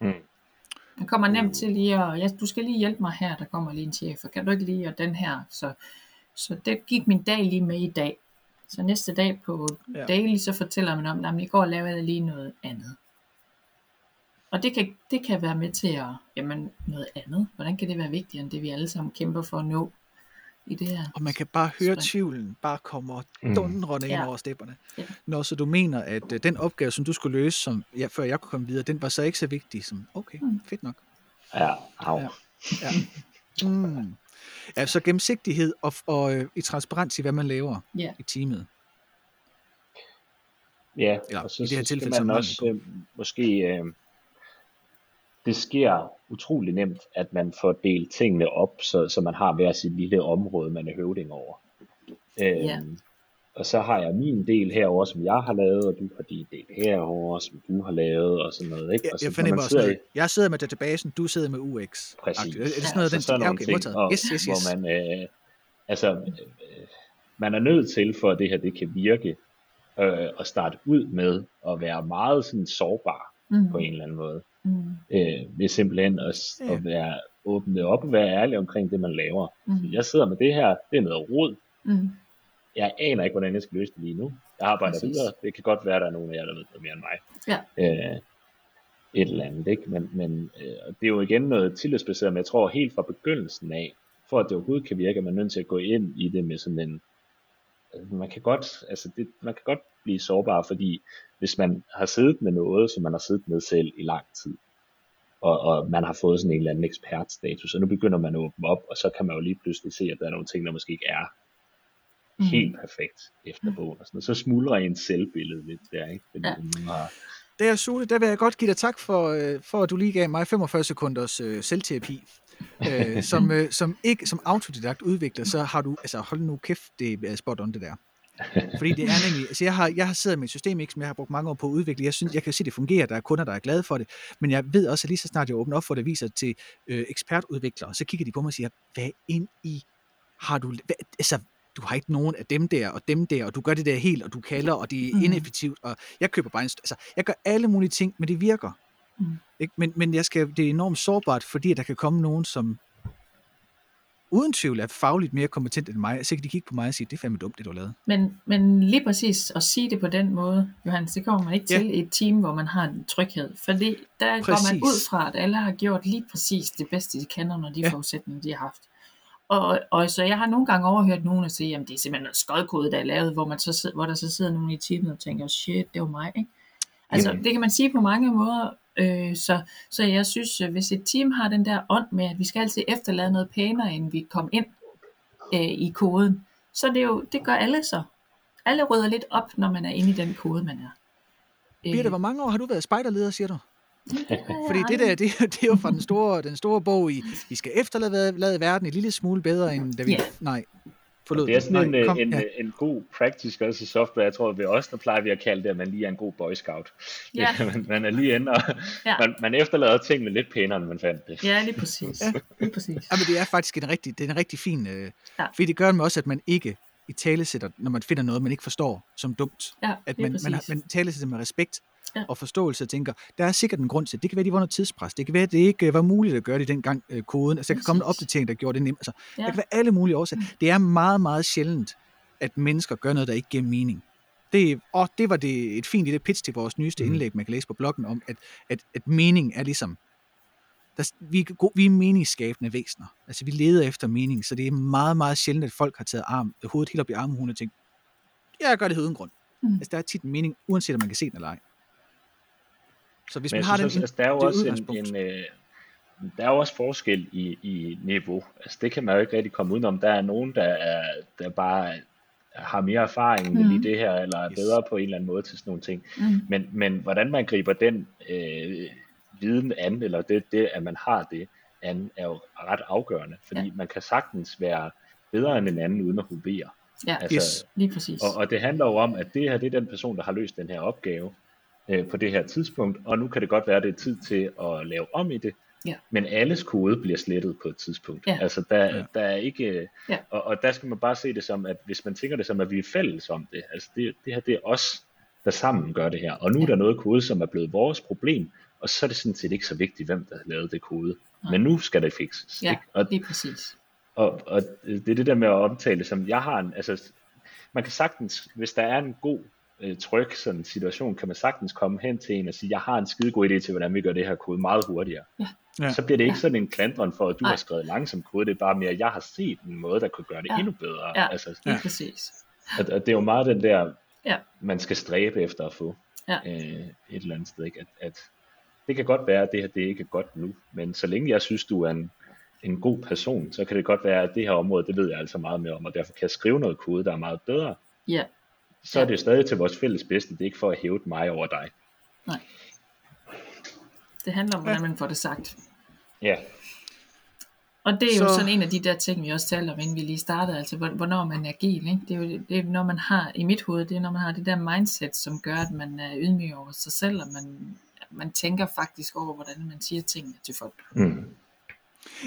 Mm. Man kommer nemt til lige at, ja, du skal lige hjælpe mig her, der kommer lige en chef, og kan du ikke lige, og den her. Så, så det gik min dag lige med i dag. Så næste dag på Ja. ja. daily, så fortæller man om, at i går lavede jeg lige noget andet. Og det kan, det kan være med til at, jamen noget andet. Hvordan kan det være vigtigere end det, vi alle sammen kæmper for at nå i det her? Og man kan bare høre Spring. tvivlen bare kommer Mm. dundrende ind Ja. over stepperne. Ja. Når så du mener, at øh, den opgave, som du skulle løse, som, ja, før jeg kunne komme videre, den var så ikke så vigtig som, okay, Mm. fedt nok. Ja, au. Ja. Ja. Mm. Ja, så gennemsigtighed og, og øh, i transparens i, hvad man laver Ja. i teamet. Ja, Eller og så, i det her så skal tilfælde så man også øh, måske, øh, det sker utrolig nemt, at man får delt tingene op, så, så man har hver sit lille område, man er høvding over. Øh, Ja. Og så har jeg min del herover, som jeg har lavet, og du har din del herover, som du har lavet, og sådan noget. Ikke? Jeg, og så, jeg fornemmer også sidder noget. Jeg sidder med databasen, du sidder med UX. Præcis. Er det sådan Ja, noget, så den sådan ja, okay, ting, og, Yes, yes, yes. hvor man, øh, altså, øh, man er nødt til, for at det her det kan virke, øh, at starte ud med at være meget sådan sårbar Mm. på en eller anden måde. Mm. Øh, ved simpelthen at, Ja. at være åbne op og være ærlig omkring det, man laver. Mm. Jeg sidder med det her, det er noget rod. Mm. Jeg aner ikke, hvordan jeg skal løse det lige nu. Jeg arbejder Præcis. videre. Det kan godt være, at der er nogen af jer, der ved noget mere end mig. Ja. Øh, et eller andet, ikke? Men, men øh, det er jo igen noget tillidsbaseret, men jeg tror helt fra begyndelsen af, for at det overhovedet kan virke, er man nødt til at gå ind i det med sådan en, man kan godt, altså det, man kan godt blive sårbar, fordi hvis man har siddet med noget, som man har siddet med selv i lang tid, og, og man har fået sådan en eller anden ekspertstatus, og nu begynder man at åbne op, og så kan man jo lige pludselig se, at der er nogle ting, der måske ikke er Mm. helt perfekt efter bogen, og sådan noget. så smuldrer ens selvbillede lidt der, ikke? Fordi Ja. man har, Der, Sule, der vil jeg godt give dig tak for, øh, for at du lige gav mig 45 sekunders øh, selvterapi. Øh, <laughs> som, øh, som ikke som autodidakt udvikler, så har du, altså hold nu kæft, det er spot on det der. Fordi det er <laughs> nemlig, altså jeg har, jeg har siddet med et system, ikke, som jeg har brugt mange år på at udvikle. Jeg synes, jeg kan se, det fungerer, der er kunder, der er glade for det. Men jeg ved også, at lige så snart jeg åbner op for det, viser til øh, ekspertudviklere, så kigger de på mig og siger, hvad ind i har du, altså, du har ikke nogen af dem der og dem der, og du gør det der helt, og du kalder, og det er Mm. ineffektivt, og jeg køber bare en, altså, jeg gør alle mulige ting, men det virker. Mm. Ikke? Men, men jeg skal, det er enormt sårbart, fordi der kan komme nogen, som uden tvivl er fagligt mere kompetent end mig, så kan de kigge på mig og sige, det er fandme dumt, det du har lavet. Men, men lige præcis at sige det på den måde, Johannes, det kommer man ikke Ja. til i et team, hvor man har en tryghed. Fordi der går man Præcis. ud fra, at alle har gjort lige præcis det bedste, de kan under de Ja. forudsætninger, de har haft. Og, og så jeg har nogle gange overhørt nogen at sige, at det er simpelthen noget skodkode, der er lavet, hvor, man så, hvor der så sidder nogen i teamet og tænker, shit, det var mig. Ikke? Altså, Jamen. det kan man sige på mange måder. Øh, så, så jeg synes, øh, hvis et team har den der ånd med, at vi skal altid efterlade noget pænere, end vi kom ind øh, i koden, så det, er jo, det gør alle så. Alle rydder lidt op, når man er inde i den kode, man er. Øh, Birte, hvor mange år har du været spejderleder, siger du? <laughs> Fordi det der, det, er- det er jo fra den store, den store bog i, vi skal efterlade lade verden en lille smule bedre, end da vi... Ja. Nej, forlod Det er sådan en, Nej, kom, en, ja. ja. en god practice også i software. Jeg tror, ved os, der plejer vi at kalde det, at man lige er en god boy scout. Ja. <laughs> man, man er lige inde, og <laughs> Ja. man, man efterlader tingene lidt pænere, end man fandt det. Ja, lige præcis. Ja. <laughs> Lige præcis. Ja, men det er faktisk en rigtig, det er en rigtig fin... Øh, Ja. Fordi det gør med også, at man ikke i tale sætter, når man finder noget, man ikke forstår som dumt. Ja, At man, man, præcis. man tale sætter med respekt Ja. og forståelse og tænker, der er sikkert en grund til det. Det kan være, de var noget tidspres. Det kan være, at det ikke øh, var muligt at gøre det dengang øh, koden. Altså, der kan komme en opdatering, der gjorde det nemt. Altså, Ja. Der kan være alle mulige årsager. Det er meget, meget sjældent, at mennesker gør noget, der ikke giver mening. Det, og det var det, et fint lille pitch til vores nyeste Mhm. indlæg, man kan læse på bloggen, om at, at, at mening er ligesom, der, vi, er vi er meningsskabende væsener. Altså vi leder efter mening, så det er meget, meget sjældent, at folk har taget arm, hovedet helt op i armhulen og tænkt, jeg gør det uden grund. Mm. Altså der er tit en mening, uanset om man kan se den eller ej. Så hvis Men man har synes den, altså, der er jo det også udgangspunkt. en, en øh, der er jo også forskel i, i niveau. Altså det kan man jo ikke rigtig komme udenom. Der er nogen, der, er, der bare har mere erfaring med Mhm. lige det her, eller er Yes. bedre på en eller anden måde til sådan nogle ting. Mm. Men, men hvordan man griber den øh, viden an, eller det, det, at man har det an, er jo ret afgørende. Fordi Ja. man kan sagtens være bedre end en anden, uden at hovere. Ja, Altså, Yes. lige præcis. og, og det handler jo om, at det her det er den person, der har løst den her opgave øh, på det her tidspunkt, og nu kan det godt være, at det er tid til at lave om i det, Ja. men alles kode bliver slettet på et tidspunkt. Ja. Altså der, Ja. der er ikke, Ja. og, og der skal man bare se det som, at hvis man tænker det som, at vi er fælles om det, altså det, det her det er os, der sammen gør det her, og nu er Ja. der noget kode, som er blevet vores problem, og så er det sådan set ikke så vigtigt, hvem der har lavet det kode. Nej. Men nu skal det fikses. Ja, ikke? Og, lige præcis. og, og det er det der med at omtale som, jeg har en, altså, man kan sagtens, hvis der er en god, øh, tryg sådan situation, kan man sagtens komme hen til en og sige, jeg har en skide god idé til, hvordan vi gør det her kode meget hurtigere. Ja. Ja. Så bliver det ikke Ja. sådan en klandren for, at du Nej. har skrevet langsom kode, det er bare mere, at jeg har set en måde, der kunne gøre det Ja. endnu bedre. Ja. Altså, Lige Ja. præcis. og, og det er jo meget den der, Ja. man skal stræbe efter at få Ja. øh, et eller andet sted. Ikke? At, at det kan godt være, at det her det ikke er godt nu, men så længe jeg synes, du er en, en god person, så kan det godt være, at det her område, det ved jeg altså meget mere om, og derfor kan jeg skrive noget kode, der er meget bedre. Ja, Så Ja. er det jo stadig til vores fælles bedste, det er ikke for at hæve mig over dig. det handler om, hvordan man får det sagt. Ja, Og det er jo Så- sådan en af de der ting, vi også talte om, inden vi lige startede, altså hvor- hvornår man er agil. Ikke? Det er jo det er, når man har, i mit hoved, det er når man har det der mindset, som gør, at man er ydmyg over sig selv, og man, man tænker faktisk over, hvordan man siger tingene til folk. mm.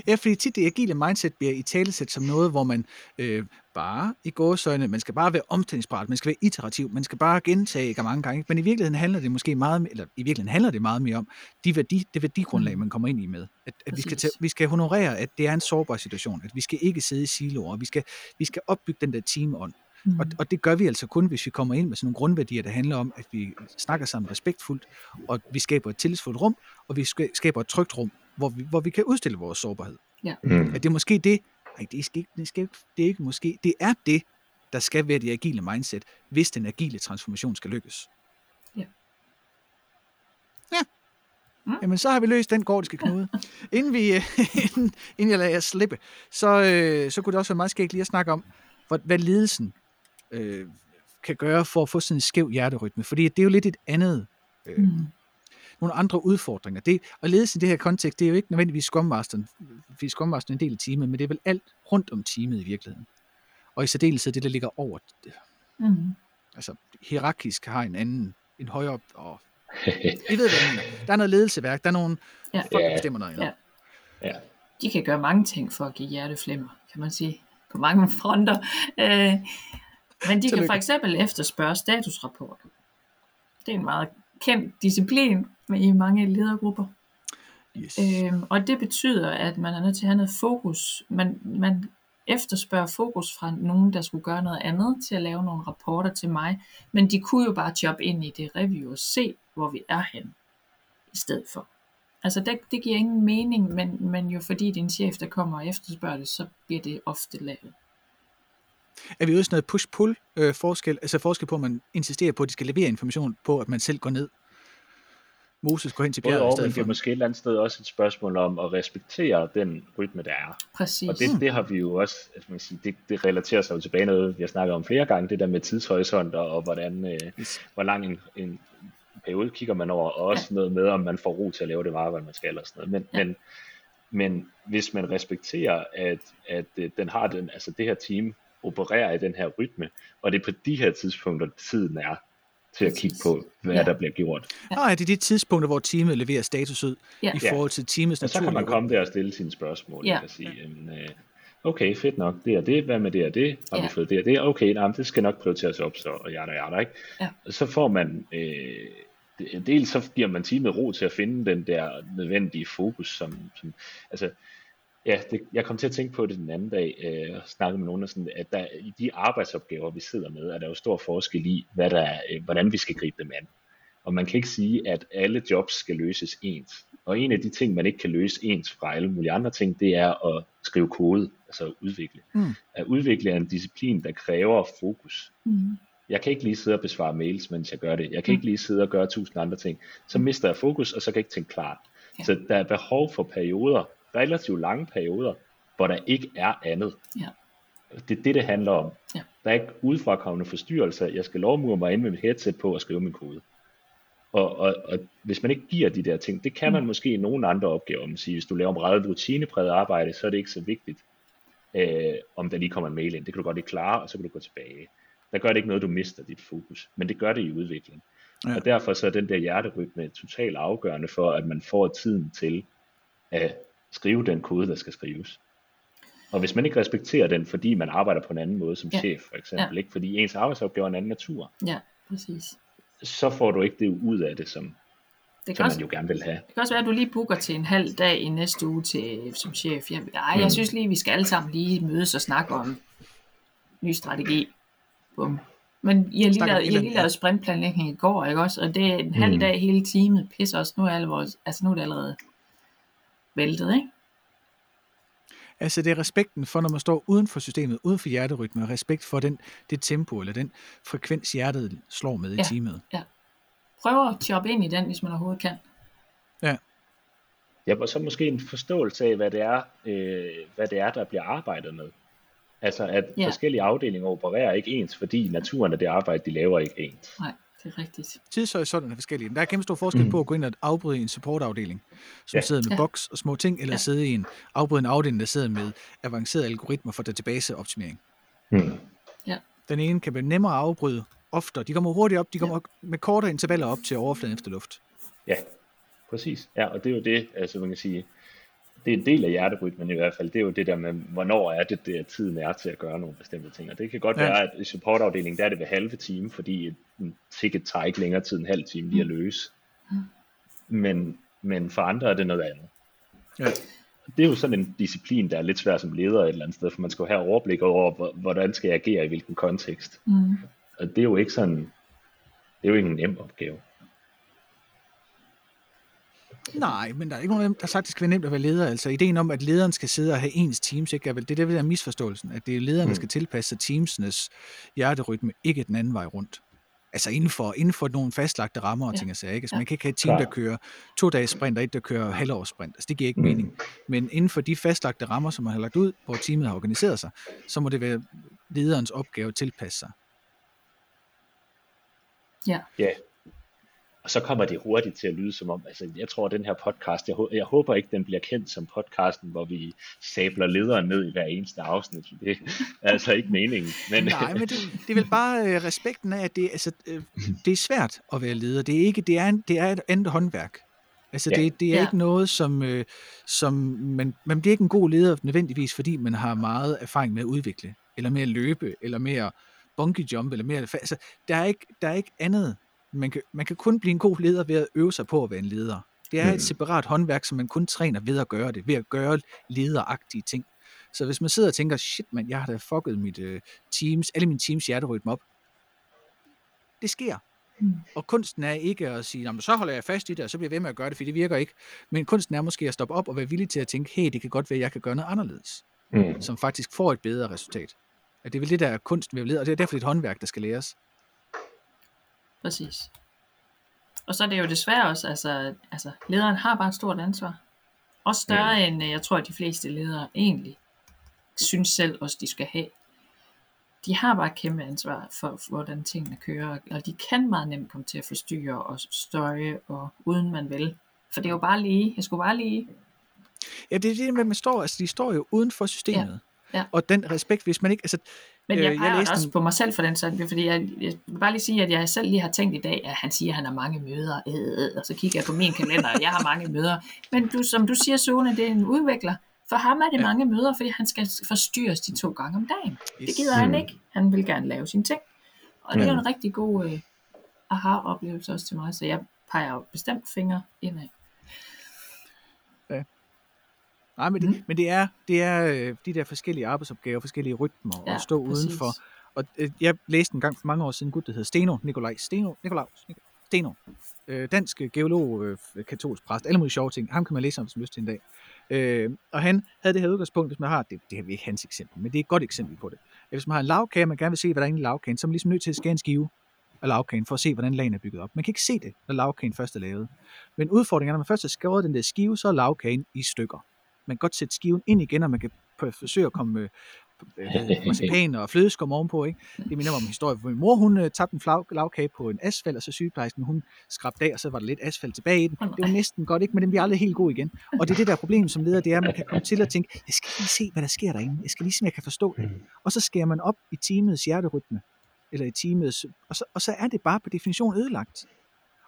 Ja, fordi tit det agile mindset bliver i talesæt som noget, hvor man øh, bare i gåsøjne, man skal bare være omstillingsparat, man skal være iterativ, man skal bare gentage mange gange, men i virkeligheden handler det måske meget, eller i virkeligheden handler det meget mere om de værdi, det værdigrundlag, Mm. man kommer ind i med. At, at vi, skal tage, vi skal honorere, at det er en sårbar situation, at vi skal ikke sidde i siloer, og vi skal, vi skal opbygge den der teamånd. Mm. Og, og det gør vi altså kun, hvis vi kommer ind med sådan nogle grundværdier, der handler om, at vi snakker sammen respektfuldt, og vi skaber et tillidsfuldt rum, og vi ska- skaber et trygt rum, hvor vi, hvor vi kan udstille vores sårbarhed. Mm. At det er måske det, nej, det skal ikke, det skal ikke, det er ikke måske, det er det, der skal være det agile mindset, hvis den agile transformation skal lykkes. Ja. Ja. Mm. Jamen, så har vi løst den gordiske knude. <laughs> inden, vi, øh, inden, inden jeg lader jer slippe, så, øh, så kunne det også være meget skægt lige at snakke om, hvad, hvad ledelsen øh, kan gøre for at få sådan en skæv hjerterytme. Fordi det er jo lidt et andet øh, Mm. nogle andre udfordringer. Det, og ledelse i det her kontekst, det er jo ikke nødvendigvis Scrum Masteren, fordi Scrum Masteren er en del af teamet, men det er vel alt rundt om teamet i virkeligheden. Og i særdeleshed det, der ligger over det. Mm. Altså, hierarkisk har en anden, en højere, og I ved, hvad. Der er noget ledelseværk, der er nogle Ja. folk, der bestemmer noget. Ja. ja. De kan gøre mange ting for at give hjerteflimmer, kan man sige. på mange fronter. Øh, men de kan for eksempel efterspørge statusrapporter. Det er en meget kendt disciplin med i mange ledergrupper. Yes. Øhm, og det betyder, at man er nødt til at have noget fokus. Man, man efterspørger fokus fra nogen, der skulle gøre noget andet til at lave nogle rapporter til mig. Men de kunne jo bare jobbe ind i det review og se, hvor vi er hen i stedet for. Altså det, det giver ingen mening, men, men jo fordi din chef, der kommer og efterspørger det, så bliver det ofte lavet. Er vi også noget push-pull øh, forskel, altså forskel på, at man insisterer på, at de skal levere information på, at man selv går ned? Moses går hen til bjerget i stedet for. Det er måske et eller andet sted også et spørgsmål om at respektere den rytme, der er. Præcis. Og det, det har vi jo også, altså man sige, det, det relaterer sig jo tilbage noget, vi har snakket om flere gange, det der med tidshorisont og, og hvordan, øh, yes. hvor lang en, en periode kigger man over, og også ja. noget med, om man får ro til at lave det arbejde, man skal, og sådan noget. Men, ja. men, men hvis man respekterer, at, at øh, den har den, altså det her team opererer i den her rytme, og det er på de her tidspunkter, tiden er til at kigge på, hvad ja. der bliver gjort. Ja. Og er det de tidspunkter, hvor teamet leverer status ud ja. i forhold til teamets. Og så kan man komme der og stille sine spørgsmål. Ja. Og sige, ja. okay, fedt nok, det er det, hvad med det og det, har ja. vi fået det og det, okay, nej, det skal nok prioriteres op, så og jeg der, ikke? Ja. Så får man, øh, dels så giver man teamet ro til at finde den der nødvendige fokus, som, som altså, Ja, det, jeg kom til at tænke på det den anden dag, øh, og snakke med nogen, sådan, at der, i de arbejdsopgaver, vi sidder med, er der jo stor forskel i, hvad der er, øh, hvordan vi skal gribe dem an. Og man kan ikke sige, at alle jobs skal løses ens. Og en af de ting, man ikke kan løse ens fra alle mulige andre ting, det er at skrive kode, altså at udvikle. Mm. At udvikle er en disciplin, der kræver fokus. Mm. Jeg kan ikke lige sidde og besvare mails, mens jeg gør det. Jeg kan mm. ikke lige sidde og gøre tusind andre ting. Så mister jeg fokus, og så kan jeg ikke tænke klart. Ja. Så der er behov for perioder, relativt lange perioder, hvor der ikke er andet. Ja. Det er det, det handler om. Ja. Der er ikke udefrakommende forstyrrelser. Jeg skal lovmure mig ind med mit headset på og skrive min kode. Og, og, og hvis man ikke giver de der ting, det kan man mm. måske i nogle andre opgaver. Man siger, hvis du laver meget rutinepræget arbejde, så er det ikke så vigtigt, øh, om der lige kommer en mail ind. Det kan du godt ikke klare, og så kan du gå tilbage. Der gør det ikke noget, du mister dit fokus, men det gør det i udvikling. Ja. Og derfor så er den der hjerterytme totalt afgørende for, at man får tiden til at skrive den kode, der skal skrives. Og hvis man ikke respekterer den, fordi man arbejder på en anden måde som ja. chef, for eksempel, ja. ikke fordi ens arbejdsopgave er en anden natur, ja, præcis. så får du ikke det ud af det, som, det som også, man jo gerne vil have. Det kan også være, at du lige booker til en halv dag i næste uge til, som chef. Jeg, ej, jeg mm. synes lige, vi skal alle sammen lige mødes og snakke om ny strategi. Bum. Men I har lige lavet, I har lige lavet sprintplanlægning i går, ikke også? Og det er en halv mm. dag hele teamet. Pisser os, nu er, alle vores, altså nu er det allerede væltet, ikke? Altså det er respekten for, når man står uden for systemet, uden for hjerterytme, og respekt for den, det tempo eller den frekvens, hjertet slår med ja, i teamet. Ja. Prøv at jobbe ind i den, hvis man overhovedet kan. Ja. Ja, og så måske en forståelse af, hvad det er, øh, hvad det er der bliver arbejdet med. Altså at ja. forskellige afdelinger opererer ikke ens, fordi naturen af det arbejde, de laver, ikke ens. Nej det er rigtigt. Tidshorisonten er forskellige. Der er kæmpe stor forskel mm. på at gå ind og afbryde en supportafdeling, som ja. sidder med ja. boks og små ting, eller ja. sidde i en afbrydende afdeling, der sidder med avancerede algoritmer for databaseoptimering. Mm. Ja. Den ene kan blive nemmere at afbryde oftere. De kommer hurtigt op, de kommer ja. med kortere intervaller op til overfladen efter luft. Ja, præcis. Ja, og det er jo det, altså man kan sige, det er en del af hjerterytmen i hvert fald, det er jo det der med, hvornår er det, der tiden er til at gøre nogle bestemte ting. Og det kan godt ja. være, at i supportafdelingen, der er det ved halve time, fordi en ticket tager ikke længere tid end en halv time lige at mm. løse. Mm. Men, men for andre er det noget andet. Ja. Det er jo sådan en disciplin, der er lidt svær som leder et eller andet sted, for man skal jo have overblik over, hvordan skal jeg agere i hvilken kontekst. Mm. Og det er jo ikke sådan, det er jo ikke en nem opgave. Nej, men der er ikke nogen af dem, der har sagt, at det skal være nemt at være leder. Altså ideen om, at lederen skal sidde og have ens teams, ikke? Er vel, det er det, der er misforståelsen, at det er lederen, der mm. skal tilpasse sig teamsenes hjerterytme, ikke den anden vej rundt. Altså inden for, inden for nogle fastlagte rammer og ting og sager. Ikke? Altså, man kan ikke have et team, der kører to dages sprint, og et, der kører halvårs sprint. Altså, det giver ikke mm. mening. Men inden for de fastlagte rammer, som man har lagt ud, hvor teamet har organiseret sig, så må det være lederens opgave at tilpasse sig. Ja. Ja, og så kommer det hurtigt til at lyde som om, altså jeg tror, at den her podcast, jeg, jeg håber ikke, den bliver kendt som podcasten, hvor vi sabler lederen ned i hver eneste afsnit. Det er <laughs> altså ikke meningen. Men... Nej, men det, det er vel bare øh, respekten af, at det, altså, øh, det er svært at være leder. Det er, ikke, det er, en, det er et andet håndværk. Altså Ja. det, det er Ja. ikke noget, som, øh, som man, man bliver ikke en god leder nødvendigvis, fordi man har meget erfaring med at udvikle, eller med at løbe, eller med at bungee jump, eller mere, altså der er ikke, der er ikke andet. Man kan, man kan kun blive en god leder ved at øve sig på at være en leder. Det er Mm. et separat håndværk, som man kun træner ved at gøre det, ved at gøre lederagtige ting. Så hvis man sidder og tænker, shit mand, jeg har da fucket mit øh, teams, alle mine teams hjerterytme op. Det sker. Mm. Og kunsten er ikke at sige, "Nå, men så holder jeg fast i det, og så bliver jeg ved med at gøre det, for det virker ikke. Men kunsten er måske at stoppe op og være villig til at tænke, hey, det kan godt være, at jeg kan gøre noget anderledes, Mm. som faktisk får et bedre resultat. Og det er vel det, der er kunsten ved at lede, og det er derfor det er et håndværk, der skal læres. Præcis. Og så er det jo desværre også, altså, altså lederen har bare et stort ansvar. Også større Ja. end øh, jeg tror, at de fleste ledere egentlig synes selv også, de skal have. De har bare et kæmpe ansvar for, for hvordan tingene kører, og de kan meget nemt komme til at forstyrre og støje, og uden man vil. For det er jo bare lige, jeg skulle bare lige, Ja, det er det, man står, altså de står jo uden for systemet. Ja. Og den respekt, hvis man ikke, altså, Men Øh, jeg jeg peger læste også en- på mig selv for den sådan, fordi jeg, jeg vil bare lige sige, at jeg selv lige har tænkt i dag, at han siger, at han har mange møder, øh, øh, og så kigger jeg på min kalender, og jeg har mange møder. Men du, som du siger, Sune, det er en udvikler. For ham er det Ja. ja. mange møder, fordi han skal forstyrres de to gange om dagen. Det Yes. gider han ikke. Han vil gerne lave sine ting. Og det er en rigtig god øh, aha-oplevelse også til mig, så jeg peger jo bestemt fingre indad. Nej, men det, Mm. men det er, det er øh, de der forskellige arbejdsopgaver, forskellige rytmer, Ja, at stå præcis. udenfor. Og øh, jeg læste en gang for mange år siden en gut, der hedder Steno, Nikolaj Steno, Nikolaus, Nik- Steno, øh, dansk øh, geolog, øh, katolsk præst, alle mulige sjove ting. Ham kan man læse om, har lyst til en dag. Øh, og han havde det her udgangspunkt, hvis man har, det, det er ikke hans eksempel, men det er et godt eksempel på det. At hvis man har en lavkage, og man gerne vil se, hvad der er inde i lavkagen, så er man ligesom nødt til at skære en skive af lavkagen, for at se, hvordan lagen er bygget op. Man kan ikke se det, når lavkagen først er lavet. Men udfordringen er, når man først har skåret den der skive, så er lavkagen i stykker. Man kan godt sætte skiven ind igen, og man kan forsøge at komme øh, marcipan og flødeskum ovenpå. Ikke? Det minder mig om en historie, hvor min mor hun øh, tabte en flag, lavkage på en asfalt, og så sygeplejersken hun skrabte af, og så var der lidt asfalt tilbage i den. Det var næsten godt, ikke? men den bliver aldrig helt god igen. Og det er det der problem som leder, det er, at man kan komme til at tænke, jeg skal lige se, hvad der sker derinde. Jeg skal lige se, om jeg kan forstå det. Og så skærer man op i teamets hjerterytme, eller i teamets, og så, og så er det bare på definition ødelagt.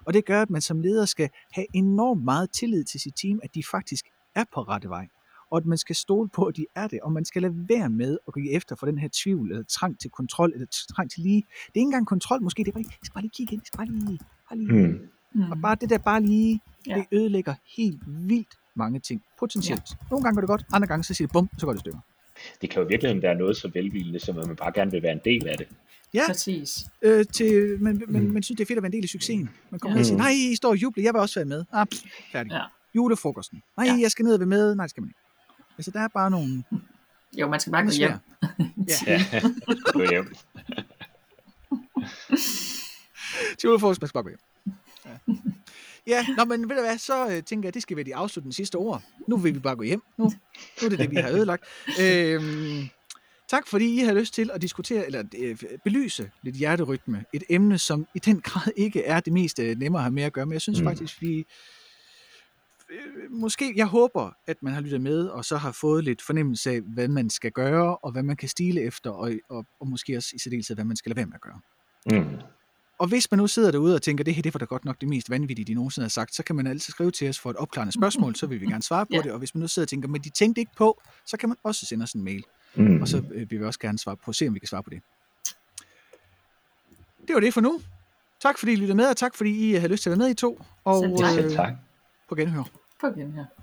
Og det gør, at man som leder skal have enormt meget tillid til sit team, at de faktisk er på rette vej. Og at man skal stole på, at de er det, og man skal lade være med at gå efter for den her tvivl, eller trang til kontrol, eller trang til lige. Det er ikke engang kontrol, måske, det er bare lige, jeg skal bare lige kigge ind, jeg skal bare lige, bare lige. Mm. Mm. Og bare det der bare lige, Ja. det ødelægger helt vildt mange ting, potentielt. Nogle gange går det godt, andre gange så siger det bum, så går det i stykker. Det kan jo virkelig være noget så velvilende, som at man bare gerne vil være en del af det. Ja, Præcis. øh, til, men, men Mm. man synes, det er fedt at være en del af succesen. Man kommer Ja. ja. og siger, nej, I står og jubler, jeg vil også være med. Ah, pff, færdig. Ja. Julefrokosten. Nej, Ja. jeg skal ned og være med. Nej, det skal man ikke. Altså, der er bare nogle... Jo, man skal bare gå hjem. <laughs> Ja. Gå hjem. <laughs> Til julefrokost, man skal bare gå hjem. Ja. Ja, nå, men ved du hvad, så øh, tænker jeg, at det skal være de afsluttende sidste ord. Nu vil vi bare gå hjem. Nu, nu er det det, vi har ødelagt. Øhm, tak fordi I har lyst til at diskutere, eller øh, belyse lidt hjerterytme. Et emne, som i den grad ikke er det mest øh, nemmere at have med at gøre, men jeg synes mm. faktisk, vi... Øh, måske, jeg håber, at man har lyttet med, og så har fået lidt fornemmelse af, hvad man skal gøre, og hvad man kan stile efter, og, og, og måske også i særdeleshed, hvad man skal lade være med at gøre. Mm. Og hvis man nu sidder derude og tænker, det her det var da godt nok det mest vanvittige, de nogensinde har sagt, så kan man altid skrive til os for et opklarende <laughs> spørgsmål, så vil vi gerne svare på Ja. det. Og hvis man nu sidder og tænker, men de tænkte ikke på, så kan man også sende os en mail. Mm. Og så øh, vil vi også gerne svare på, se om vi kan svare på det. Det var det for nu. Tak fordi I lyttede med, og tak fordi I havde lyst til at være med i to. Og Selv tak. øh, Selv tak. på genhør. På igen her.